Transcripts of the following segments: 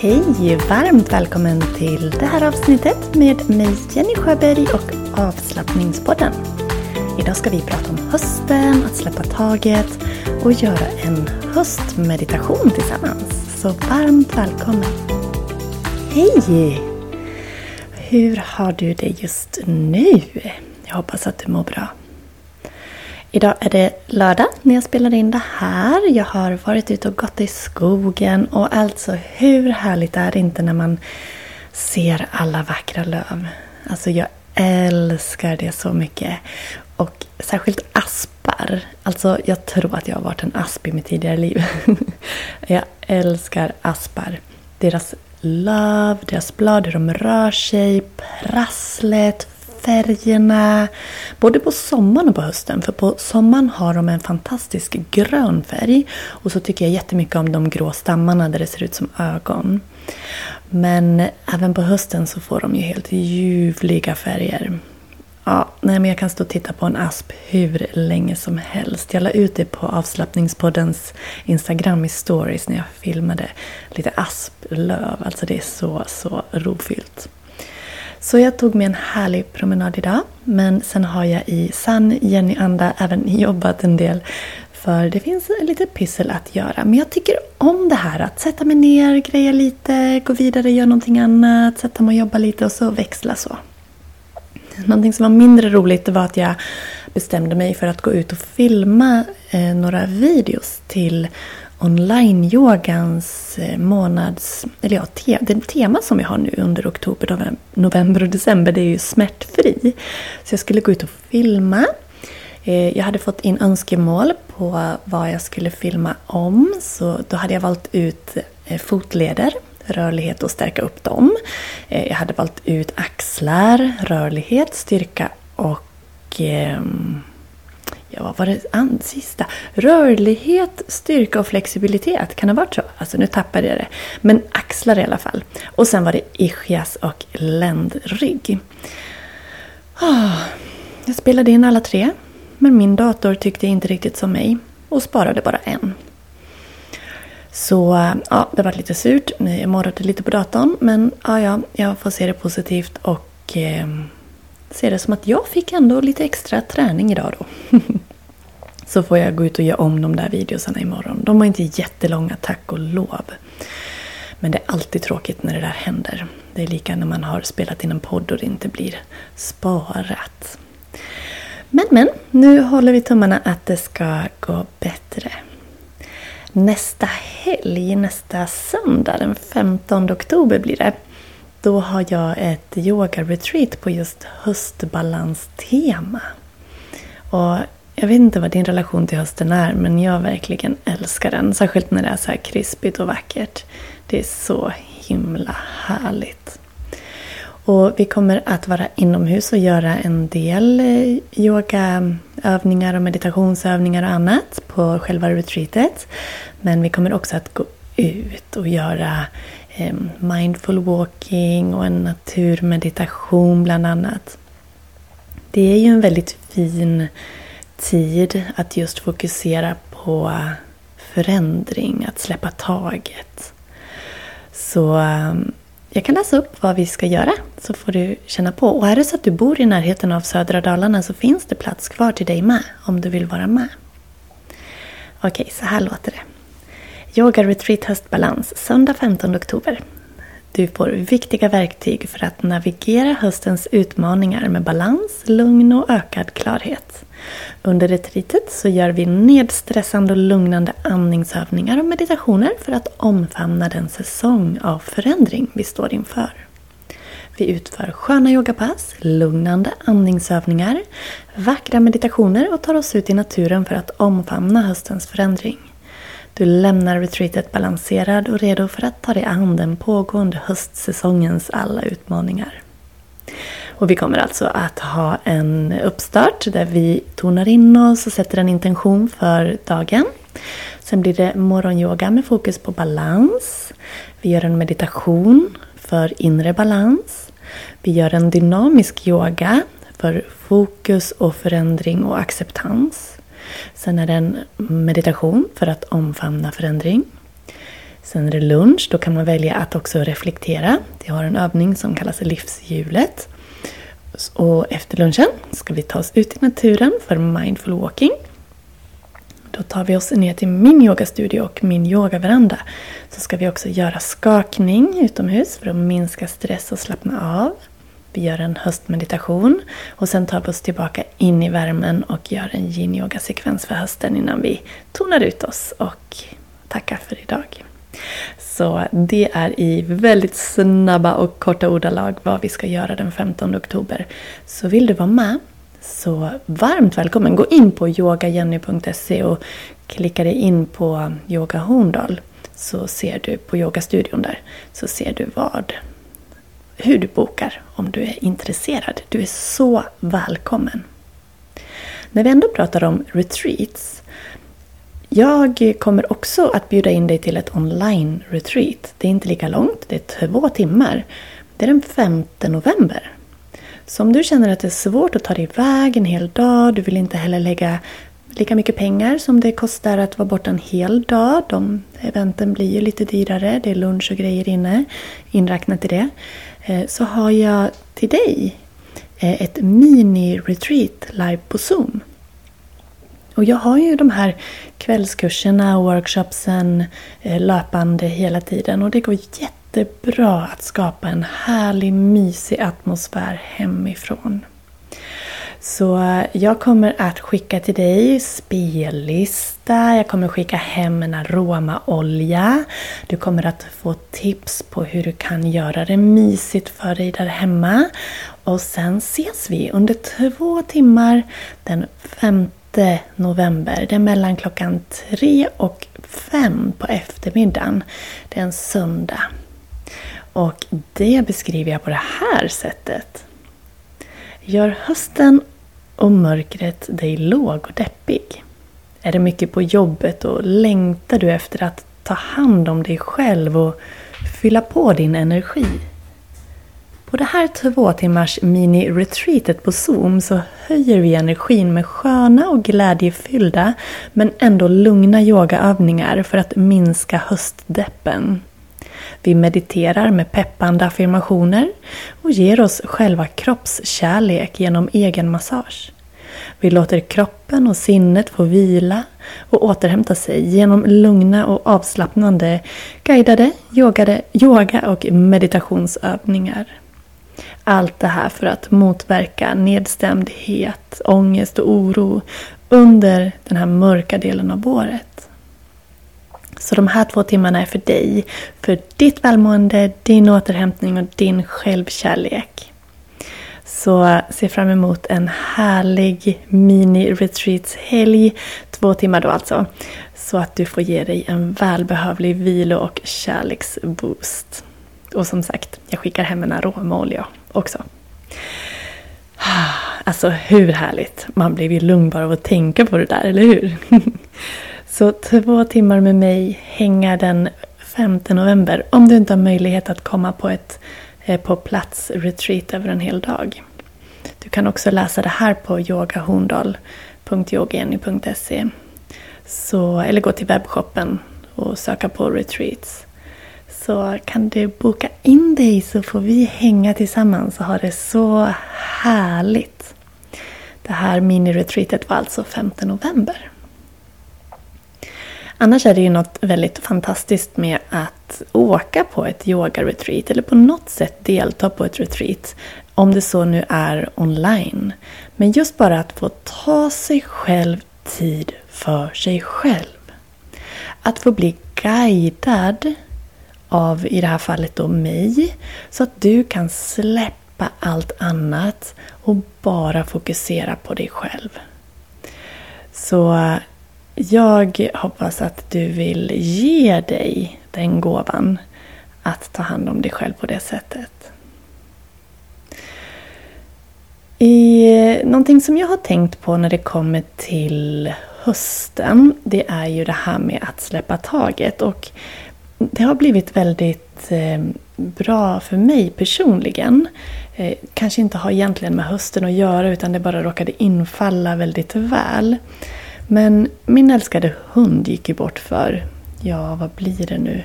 Hej! Varmt välkommen till det här avsnittet med mig Jenny Sjöberg och avslappningspodden. Idag ska vi prata om hösten, att släppa taget och göra en höstmeditation tillsammans. Så varmt välkommen! Hej! Hur har du det just nu? Jag hoppas att du mår bra. Idag är det lördag när jag spelar in det här. Jag har varit ute och gått i skogen och alltså hur härligt är det inte när man ser alla vackra löv? Alltså jag älskar det så mycket. Och särskilt aspar. Alltså jag tror att jag har varit en asp i mitt tidigare liv. jag älskar aspar. Deras löv, deras blad, hur de rör sig, prasslet, färgerna. Både på sommaren och på hösten. För på sommaren har de en fantastisk grön färg. Och så tycker jag jättemycket om de grå stammarna där det ser ut som ögon. Men även på hösten så får de ju helt ljuvliga färger. Ja, nej, men jag kan stå och titta på en asp hur länge som helst. Jag la ut det på avslappningspoddens Instagram i stories när jag filmade lite asplöv. Alltså det är så, så rofyllt. Så jag tog mig en härlig promenad idag. Men sen har jag i sann Jenny-anda även jobbat en del. För det finns lite pyssel att göra. Men jag tycker om det här att sätta mig ner, greja lite, gå vidare, göra någonting annat, sätta mig och jobba lite och så växla så. Någonting som var mindre roligt var att jag bestämde mig för att gå ut och filma eh, några videos till online-yogans eh, månads... Eller ja, te, det tema som vi har nu under oktober, november och december det är ju smärtfri. Så jag skulle gå ut och filma. Eh, jag hade fått in önskemål på vad jag skulle filma om. Så då hade jag valt ut eh, fotleder, rörlighet och stärka upp dem. Jag hade valt ut axlar, rörlighet, styrka och ehm, Ja, vad var det sista? Rörlighet, styrka och flexibilitet. Kan det ha varit så? Alltså nu tappade jag det. Men axlar i alla fall. Och sen var det ischias och ländrygg. Oh, jag spelade in alla tre. Men min dator tyckte inte riktigt som mig. Och sparade bara en. Så ja, det var lite surt. Jag morrade lite på datorn. Men ja, ja, jag får se det positivt och eh, ser det som att jag fick ändå lite extra träning idag då. så får jag gå ut och göra om de där videosarna imorgon. De var inte jättelånga, tack och lov. Men det är alltid tråkigt när det där händer. Det är lika när man har spelat in en podd och det inte blir sparat. Men men, nu håller vi tummarna att det ska gå bättre. Nästa helg, nästa söndag, den 15 oktober blir det. Då har jag ett yoga-retreat på just höstbalanstema. Och jag vet inte vad din relation till hösten är, men jag verkligen älskar den. Särskilt när det är så här krispigt och vackert. Det är så himla härligt. Och vi kommer att vara inomhus och göra en del eh, yogaövningar och meditationsövningar och annat på själva retreatet. Men vi kommer också att gå ut och göra Ehm, mindful walking och en naturmeditation bland annat. Det är ju en väldigt fin tid att just fokusera på förändring, att släppa taget. Så ehm, jag kan läsa upp vad vi ska göra så får du känna på. Och är det så att du bor i närheten av södra Dalarna så finns det plats kvar till dig med om du vill vara med. Okej, så här låter det. Yoga Retreat Höstbalans, söndag 15 oktober. Du får viktiga verktyg för att navigera höstens utmaningar med balans, lugn och ökad klarhet. Under retreatet så gör vi nedstressande och lugnande andningsövningar och meditationer för att omfamna den säsong av förändring vi står inför. Vi utför sköna yogapass, lugnande andningsövningar, vackra meditationer och tar oss ut i naturen för att omfamna höstens förändring. Du lämnar retreatet balanserad och redo för att ta dig an den pågående höstsäsongens alla utmaningar. Och vi kommer alltså att ha en uppstart där vi tonar in oss och sätter en intention för dagen. Sen blir det morgonyoga med fokus på balans. Vi gör en meditation för inre balans. Vi gör en dynamisk yoga för fokus och förändring och acceptans. Sen är det en meditation för att omfamna förändring. Sen är det lunch, då kan man välja att också reflektera. Vi har en övning som kallas livshjulet. Och efter lunchen ska vi ta oss ut i naturen för mindful walking. Då tar vi oss ner till min yogastudio och min yogaveranda. Så ska vi också göra skakning utomhus för att minska stress och slappna av. Vi gör en höstmeditation och sen tar vi oss tillbaka in i värmen och gör en yin-yoga-sekvens för hösten innan vi tonar ut oss och tackar för idag. Så det är i väldigt snabba och korta ordalag vad vi ska göra den 15 oktober. Så vill du vara med så varmt välkommen! Gå in på yogajenny.se och klicka dig in på Yoga Horndal så ser du på yogastudion där så ser du vad hur du bokar om du är intresserad. Du är så välkommen! När vi ändå pratar om retreats jag kommer också att bjuda in dig till ett online-retreat. Det är inte lika långt, det är två timmar. Det är den 5 november. Så om du känner att det är svårt att ta dig iväg en hel dag, du vill inte heller lägga lika mycket pengar som det kostar att vara borta en hel dag. De eventen blir ju lite dyrare, det är lunch och grejer inne, inräknat i det. Eh, så har jag till dig eh, ett mini-retreat live på Zoom. Och jag har ju de här kvällskurserna och workshopsen eh, löpande hela tiden och det går jättebra att skapa en härlig mysig atmosfär hemifrån. Så eh, jag kommer att skicka till dig spellista, jag kommer skicka hem en aromaolja. Du kommer att få tips på hur du kan göra det mysigt för dig där hemma. Och sen ses vi under två timmar den 5 november. Det är mellan klockan tre och fem på eftermiddagen. Det är en söndag. Och det beskriver jag på det här sättet. Gör hösten och mörkret dig låg och deppig? Är det mycket på jobbet och längtar du efter att ta hand om dig själv och fylla på din energi? På det här två timmars mini-retreatet på Zoom så höjer vi energin med sköna och glädjefyllda men ändå lugna yogaövningar för att minska höstdeppen. Vi mediterar med peppande affirmationer och ger oss själva kroppskärlek genom egen massage. Vi låter kroppen och sinnet få vila och återhämta sig genom lugna och avslappnande guidade yogade, yoga och meditationsövningar. Allt det här för att motverka nedstämdhet, ångest och oro under den här mörka delen av året. Så de här två timmarna är för dig, för ditt välmående, din återhämtning och din självkärlek. Så se fram emot en härlig mini-retreats-helg, två timmar då alltså, så att du får ge dig en välbehövlig vilo och kärleksboost. Och som sagt, jag skickar hem en aromaolja också. Alltså hur härligt! Man blir ju lugn bara av att tänka på det där, eller hur? Så två timmar med mig hänga den 5 november om du inte har möjlighet att komma på ett eh, på plats retreat över en hel dag. Du kan också läsa det här på yogahorndal.yogeni.se Eller gå till webbshoppen och söka på retreats så kan du boka in dig så får vi hänga tillsammans och ha det så härligt. Det här mini-retreatet var alltså 5 november. Annars är det ju något väldigt fantastiskt med att åka på ett yoga-retreat eller på något sätt delta på ett retreat. Om det så nu är online. Men just bara att få ta sig själv tid för sig själv. Att få bli guidad av, i det här fallet då mig, så att du kan släppa allt annat och bara fokusera på dig själv. Så jag hoppas att du vill ge dig den gåvan att ta hand om dig själv på det sättet. I, någonting som jag har tänkt på när det kommer till hösten, det är ju det här med att släppa taget. Och det har blivit väldigt eh, bra för mig personligen. Eh, kanske inte har egentligen med hösten att göra utan det bara råkade infalla väldigt väl. Men min älskade hund gick ju bort för, ja vad blir det nu,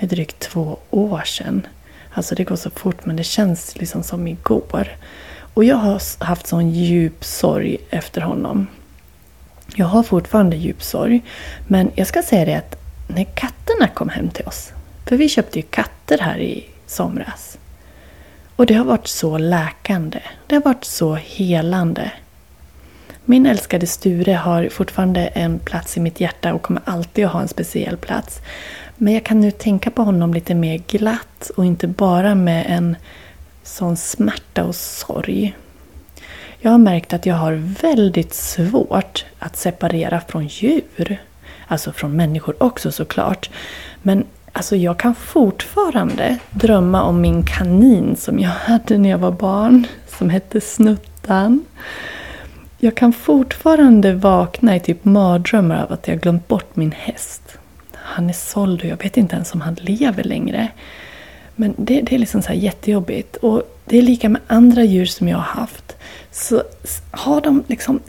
drygt två år sedan. Alltså det går så fort men det känns liksom som igår. Och jag har haft sån djup sorg efter honom. Jag har fortfarande djup sorg. Men jag ska säga det att när katterna kom hem till oss. För vi köpte ju katter här i somras. Och det har varit så läkande. Det har varit så helande. Min älskade Sture har fortfarande en plats i mitt hjärta och kommer alltid att ha en speciell plats. Men jag kan nu tänka på honom lite mer glatt och inte bara med en sån smärta och sorg. Jag har märkt att jag har väldigt svårt att separera från djur. Alltså från människor också såklart. Men alltså jag kan fortfarande drömma om min kanin som jag hade när jag var barn. Som hette Snuttan. Jag kan fortfarande vakna i typ mardrömmar av att jag glömt bort min häst. Han är såld och jag vet inte ens om han lever längre. Men det, det är liksom så här jättejobbigt. Och det är lika med andra djur som jag har haft. Så har de liksom...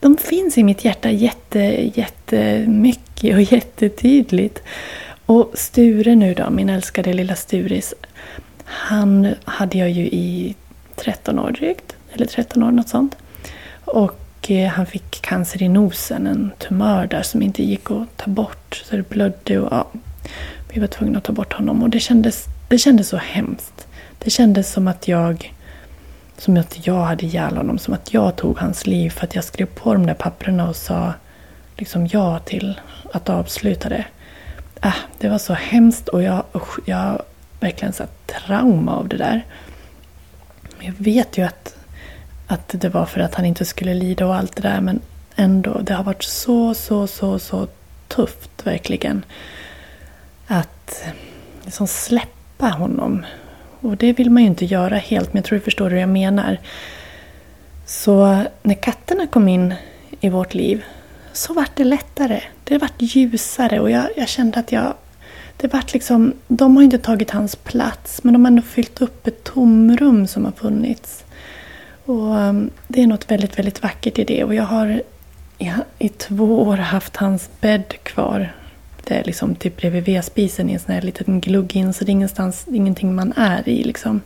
De finns i mitt hjärta jätte, jättemycket och jättetydligt. Och Sture nu då, min älskade lilla Sturis. Han hade jag ju i 13 år drygt. Eller 13 år, något sånt. Och eh, han fick cancer i nosen, en tumör där som inte gick att ta bort. Så det blödde och ja, vi var tvungna att ta bort honom. Och det kändes, det kändes så hemskt. Det kändes som att jag som att jag hade ihjäl honom, som att jag tog hans liv för att jag skrev på de där papperna och sa liksom ja till att avsluta det. Äh, det var så hemskt och jag, usch, jag verkligen så trauma av det där. Jag vet ju att att det var för att han inte skulle lida och allt det där. Men ändå, det har varit så, så, så, så tufft verkligen. Att liksom släppa honom. Och det vill man ju inte göra helt, men jag tror du förstår hur jag menar. Så när katterna kom in i vårt liv så vart det lättare. Det vart ljusare och jag, jag kände att jag... Det vart liksom, de har inte tagit hans plats men de har ändå fyllt upp ett tomrum som har funnits. Och ehm, Det är något väldigt, väldigt vackert i det. Och jag har ja, i två år haft hans bädd kvar. Det är liksom typ bredvid vedspisen i en sån här liten glugg in så det är ingenstans, ingenting man är i. Liksom.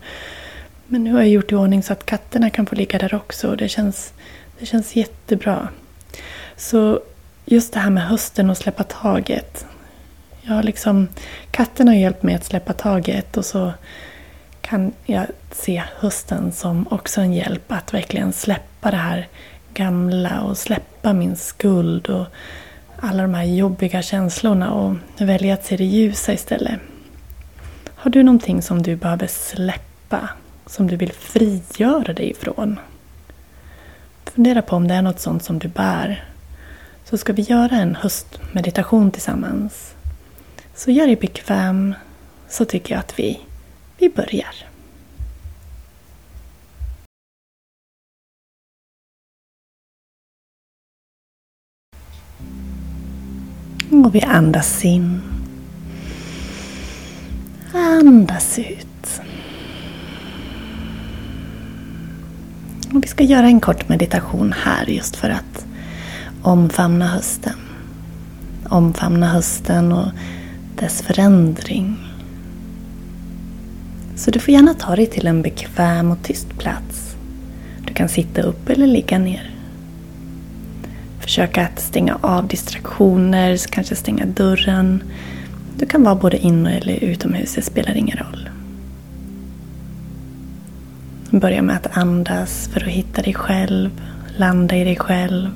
Men nu har jag gjort i ordning så att katterna kan få ligga där också och det känns, det känns jättebra. Så just det här med hösten och släppa taget. Jag har liksom, katterna har hjälpt mig att släppa taget och så kan jag se hösten som också en hjälp att verkligen släppa det här gamla och släppa min skuld och alla de här jobbiga känslorna och välja att se det ljusa istället. Har du någonting som du behöver släppa? Som du vill frigöra dig ifrån? Fundera på om det är något sånt som du bär. Så ska vi göra en höstmeditation tillsammans. Så gör dig bekväm så tycker jag att vi vi börjar. Och vi andas in. Andas ut. Och vi ska göra en kort meditation här just för att omfamna hösten. Omfamna hösten och dess förändring. Så du får gärna ta dig till en bekväm och tyst plats. Du kan sitta upp eller ligga ner. Försök att stänga av distraktioner, kanske stänga dörren. Du kan vara både inne eller utomhus, det spelar ingen roll. Börja med att andas för att hitta dig själv, landa i dig själv.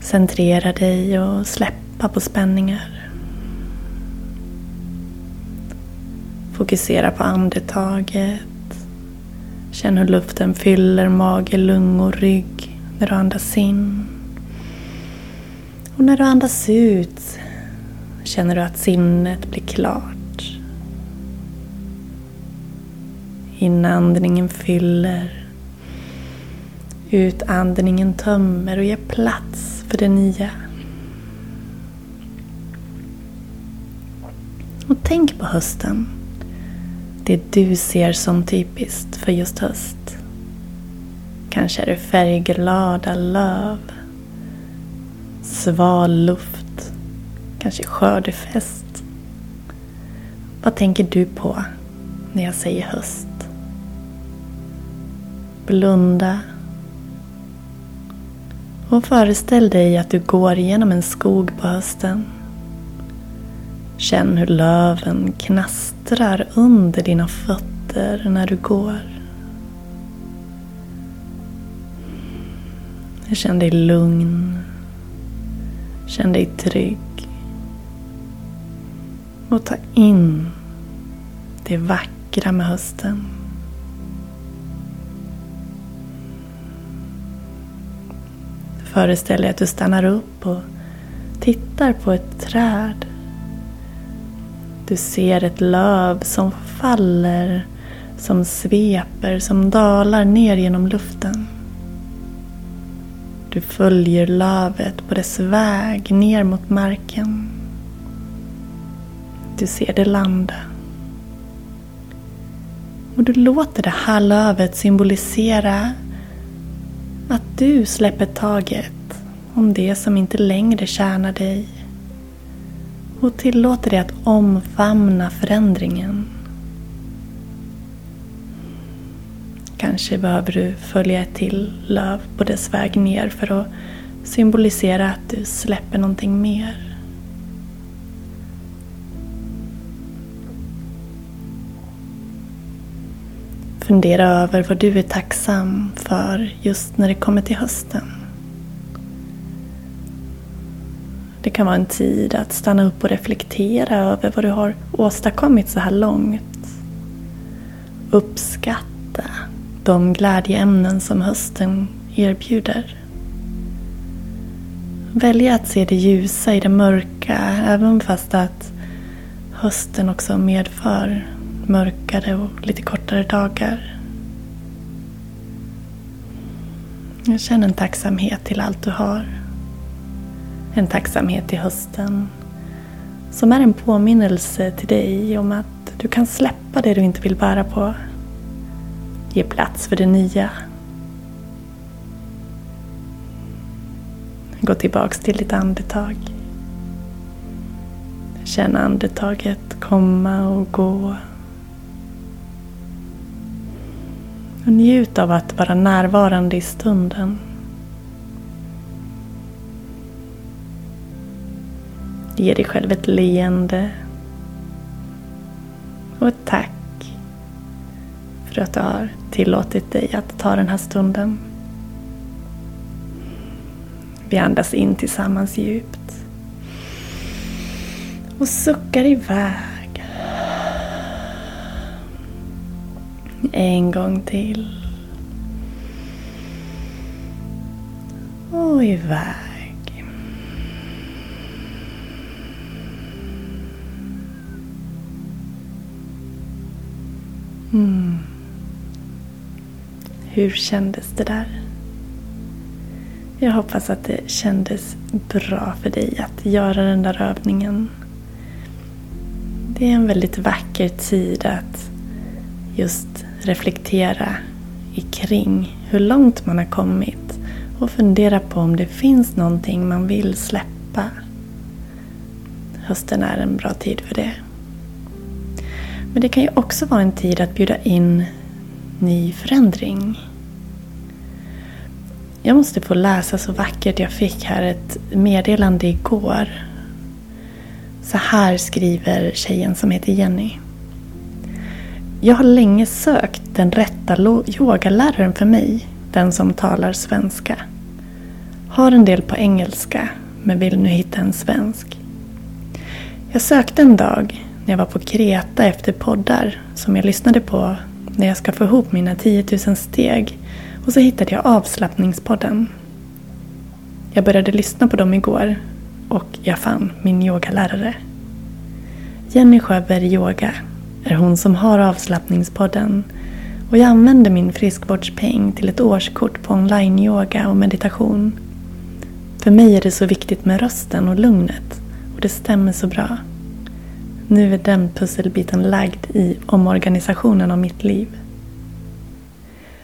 Centrera dig och släppa på spänningar. Fokusera på andetaget. Känn hur luften fyller mage, lungor, rygg när du andas in. Och när du andas ut känner du att sinnet blir klart. Inandningen fyller. Utandningen tömmer och ger plats för det nya. Och tänk på hösten det du ser som typiskt för just höst. Kanske är det färgglada löv, sval luft, kanske skördefest. Vad tänker du på när jag säger höst? Blunda och föreställ dig att du går genom en skog på hösten. Känn hur löven knastrar under dina fötter när du går. Känn dig lugn. Känn dig trygg. Och ta in det vackra med hösten. Föreställ dig att du stannar upp och tittar på ett träd. Du ser ett löv som faller, som sveper, som dalar ner genom luften. Du följer lövet på dess väg ner mot marken. Du ser det landa. Och du låter det här lövet symbolisera att du släpper taget om det som inte längre tjänar dig och tillåter dig att omfamna förändringen. Kanske behöver du följa ett till löv på dess väg ner för att symbolisera att du släpper någonting mer. Fundera över vad du är tacksam för just när det kommer till hösten. Det kan vara en tid att stanna upp och reflektera över vad du har åstadkommit så här långt. Uppskatta de glädjeämnen som hösten erbjuder. Välja att se det ljusa i det mörka även fast att hösten också medför mörkare och lite kortare dagar. Jag känner en tacksamhet till allt du har. En tacksamhet i hösten som är en påminnelse till dig om att du kan släppa det du inte vill bära på. Ge plats för det nya. Gå tillbaks till ditt andetag. Känn andetaget komma och gå. Och njut av att vara närvarande i stunden. Ge dig själv ett leende. Och ett tack för att du har tillåtit dig att ta den här stunden. Vi andas in tillsammans djupt. Och suckar iväg. En gång till. Och iväg. Mm. Hur kändes det där? Jag hoppas att det kändes bra för dig att göra den där övningen. Det är en väldigt vacker tid att just reflektera kring hur långt man har kommit och fundera på om det finns någonting man vill släppa. Hösten är en bra tid för det. Men det kan ju också vara en tid att bjuda in ny förändring. Jag måste få läsa så vackert jag fick här ett meddelande igår. Så här skriver tjejen som heter Jenny. Jag har länge sökt den rätta yogaläraren för mig, den som talar svenska. Har en del på engelska, men vill nu hitta en svensk. Jag sökte en dag när jag var på Kreta efter poddar som jag lyssnade på när jag ska få ihop mina 10 000 steg. Och så hittade jag avslappningspodden. Jag började lyssna på dem igår och jag fann min yogalärare. Jenny Sjöberg Yoga är hon som har avslappningspodden och jag använder min friskvårdspeng till ett årskort på online-yoga och meditation. För mig är det så viktigt med rösten och lugnet och det stämmer så bra. Nu är den pusselbiten lagd i omorganisationen av mitt liv.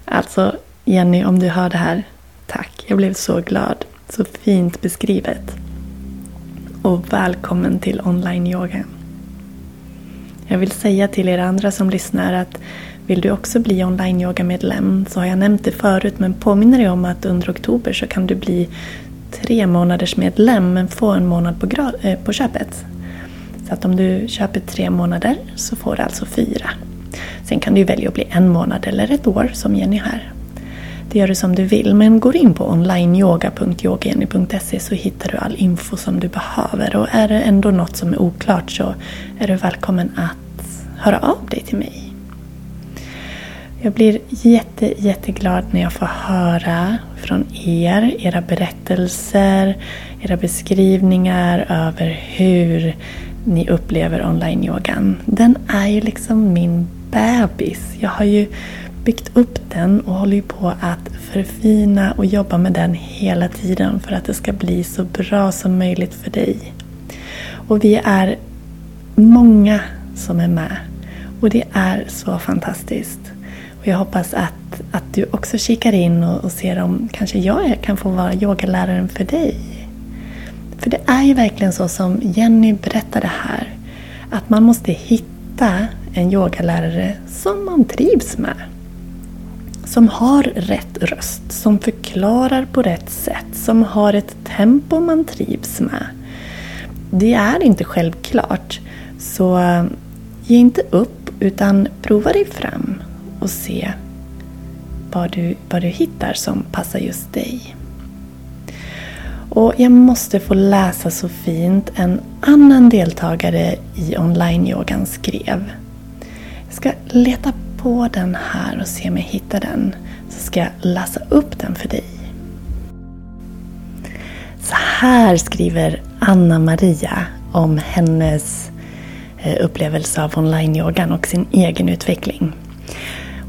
Alltså, Jenny, om du hör det här, tack. Jag blev så glad. Så fint beskrivet. Och välkommen till online-yoga. Jag vill säga till er andra som lyssnar att vill du också bli online yoga-medlem så har jag nämnt det förut men påminner dig om att under oktober så kan du bli tre månaders medlem men få en månad på, eh, på köpet. Så att om du köper tre månader så får du alltså fyra. Sen kan du välja att bli en månad eller ett år som Jenny här. Det gör du som du vill men går in på onlineyoga.yogajenny.se så hittar du all info som du behöver och är det ändå något som är oklart så är du välkommen att höra av dig till mig. Jag blir jätte, jätteglad när jag får höra från er, era berättelser, era beskrivningar över hur ni upplever online-yogan. Den är ju liksom min bebis. Jag har ju byggt upp den och håller på att förfina och jobba med den hela tiden för att det ska bli så bra som möjligt för dig. Och vi är många som är med. Och det är så fantastiskt. Och jag hoppas att, att du också kikar in och, och ser om kanske jag kan få vara yogaläraren för dig. För det är ju verkligen så som Jenny berättade här. Att man måste hitta en yogalärare som man trivs med. Som har rätt röst, som förklarar på rätt sätt, som har ett tempo man trivs med. Det är inte självklart. Så ge inte upp utan prova dig fram och se vad du, vad du hittar som passar just dig. Och jag måste få läsa så fint en annan deltagare i online-yogan skrev. Jag ska leta på den här och se om jag hittar den. Så ska jag läsa upp den för dig. Så här skriver Anna-Maria om hennes eh, upplevelse av online-yogan och sin egen utveckling.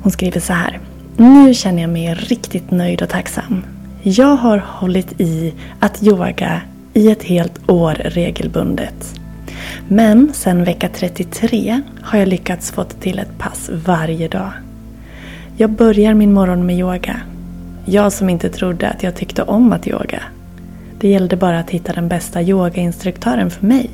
Hon skriver så här. Nu känner jag mig riktigt nöjd och tacksam. Jag har hållit i att yoga i ett helt år regelbundet. Men sen vecka 33 har jag lyckats få till ett pass varje dag. Jag börjar min morgon med yoga. Jag som inte trodde att jag tyckte om att yoga. Det gällde bara att hitta den bästa yogainstruktören för mig.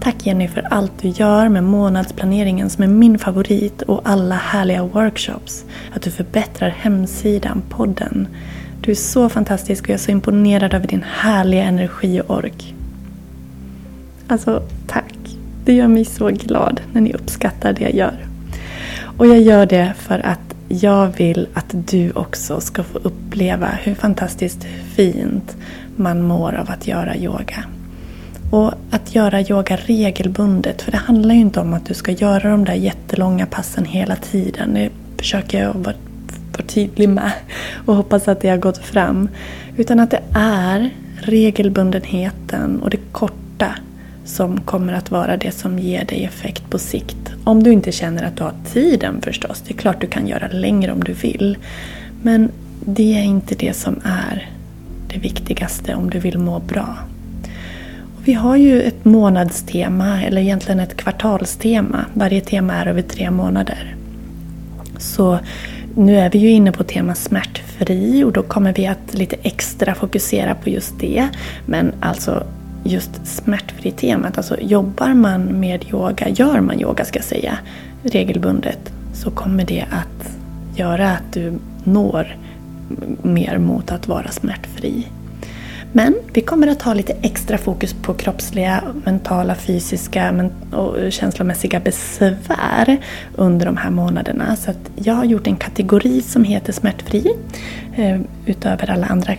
Tack Jenny för allt du gör med månadsplaneringen som är min favorit och alla härliga workshops. Att du förbättrar hemsidan, podden. Du är så fantastisk och jag är så imponerad över din härliga energi och ork. Alltså, tack. Det gör mig så glad när ni uppskattar det jag gör. Och jag gör det för att jag vill att du också ska få uppleva hur fantastiskt fint man mår av att göra yoga. Och att göra yoga regelbundet, för det handlar ju inte om att du ska göra de där jättelånga passen hela tiden. Det försöker jag tydlig med och hoppas att det har gått fram. Utan att det är regelbundenheten och det korta som kommer att vara det som ger dig effekt på sikt. Om du inte känner att du har tiden förstås. Det är klart du kan göra längre om du vill. Men det är inte det som är det viktigaste om du vill må bra. Vi har ju ett månadstema, eller egentligen ett kvartalstema. Varje tema är över tre månader. Så nu är vi ju inne på temat smärtfri och då kommer vi att lite extra fokusera på just det. Men alltså just smärtfri-temat, alltså jobbar man med yoga, gör man yoga ska jag säga, regelbundet så kommer det att göra att du når mer mot att vara smärtfri. Men vi kommer att ha lite extra fokus på kroppsliga, mentala, fysiska och känslomässiga besvär under de här månaderna. Så jag har gjort en kategori som heter smärtfri eh, utöver alla andra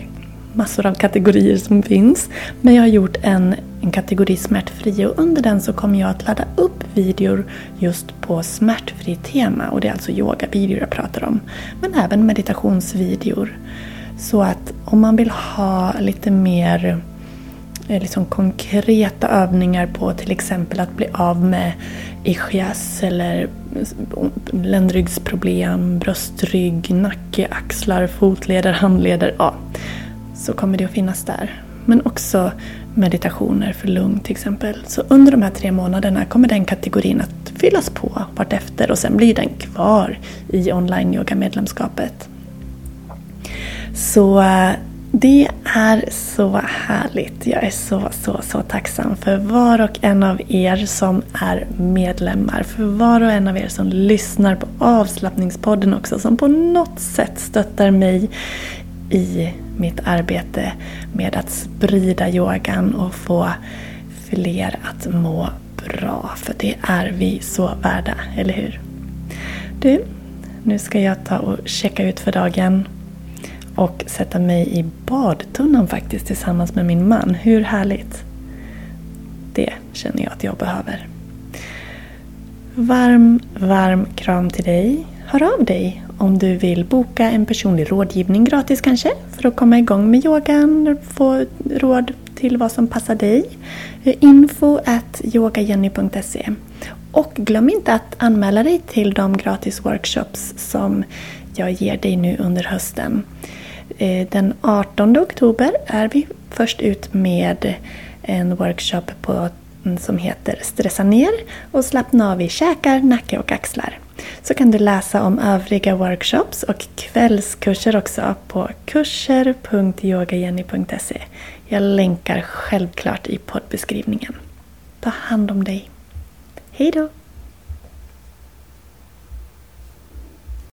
massor av kategorier som finns. Men jag har gjort en, en kategori smärtfri och under den så kommer jag att ladda upp videor just på smärtfri tema och det är alltså yogavideor jag pratar om. Men även meditationsvideor. Så att om man vill ha lite mer eh, liksom konkreta övningar på till exempel att bli av med ischias eller ländryggsproblem, bröstrygg, nacke, axlar, fotleder, handleder. Ja, så kommer det att finnas där. Men också meditationer för lugn till exempel. Så under de här tre månaderna kommer den kategorin att fyllas på vartefter och sen blir den kvar i online yoga medlemskapet. Så eh, Det är så härligt. Jag är så, så, så tacksam för var och en av er som är medlemmar. För var och en av er som lyssnar på avslappningspodden också. Som på något sätt stöttar mig i mitt arbete med att sprida yogan och få fler att må bra. För det är vi så värda, eller hur? Du, nu ska jag ta och checka ut för dagen och sätta mig i badtunnan faktiskt tillsammans med min man. Hur härligt? Det känner jag att jag behöver. Varm, varm kram till dig. Hör av dig om du vill boka en personlig rådgivning gratis kanske för att komma igång med yogan, få råd till vad som passar dig. Info at yogajenny.se Och glöm inte att anmäla dig till de gratis workshops som jag ger dig nu under hösten. Eh, den 18 oktober är vi först ut med en workshop på, mm, som heter Stressa ner och slappna av i käkar, nacke och axlar. Så kan du läsa om övriga workshops och kvällskurser också på kurser.yogajenny.se. Jag länkar självklart i poddbeskrivningen. Ta hand om dig. Hejdå!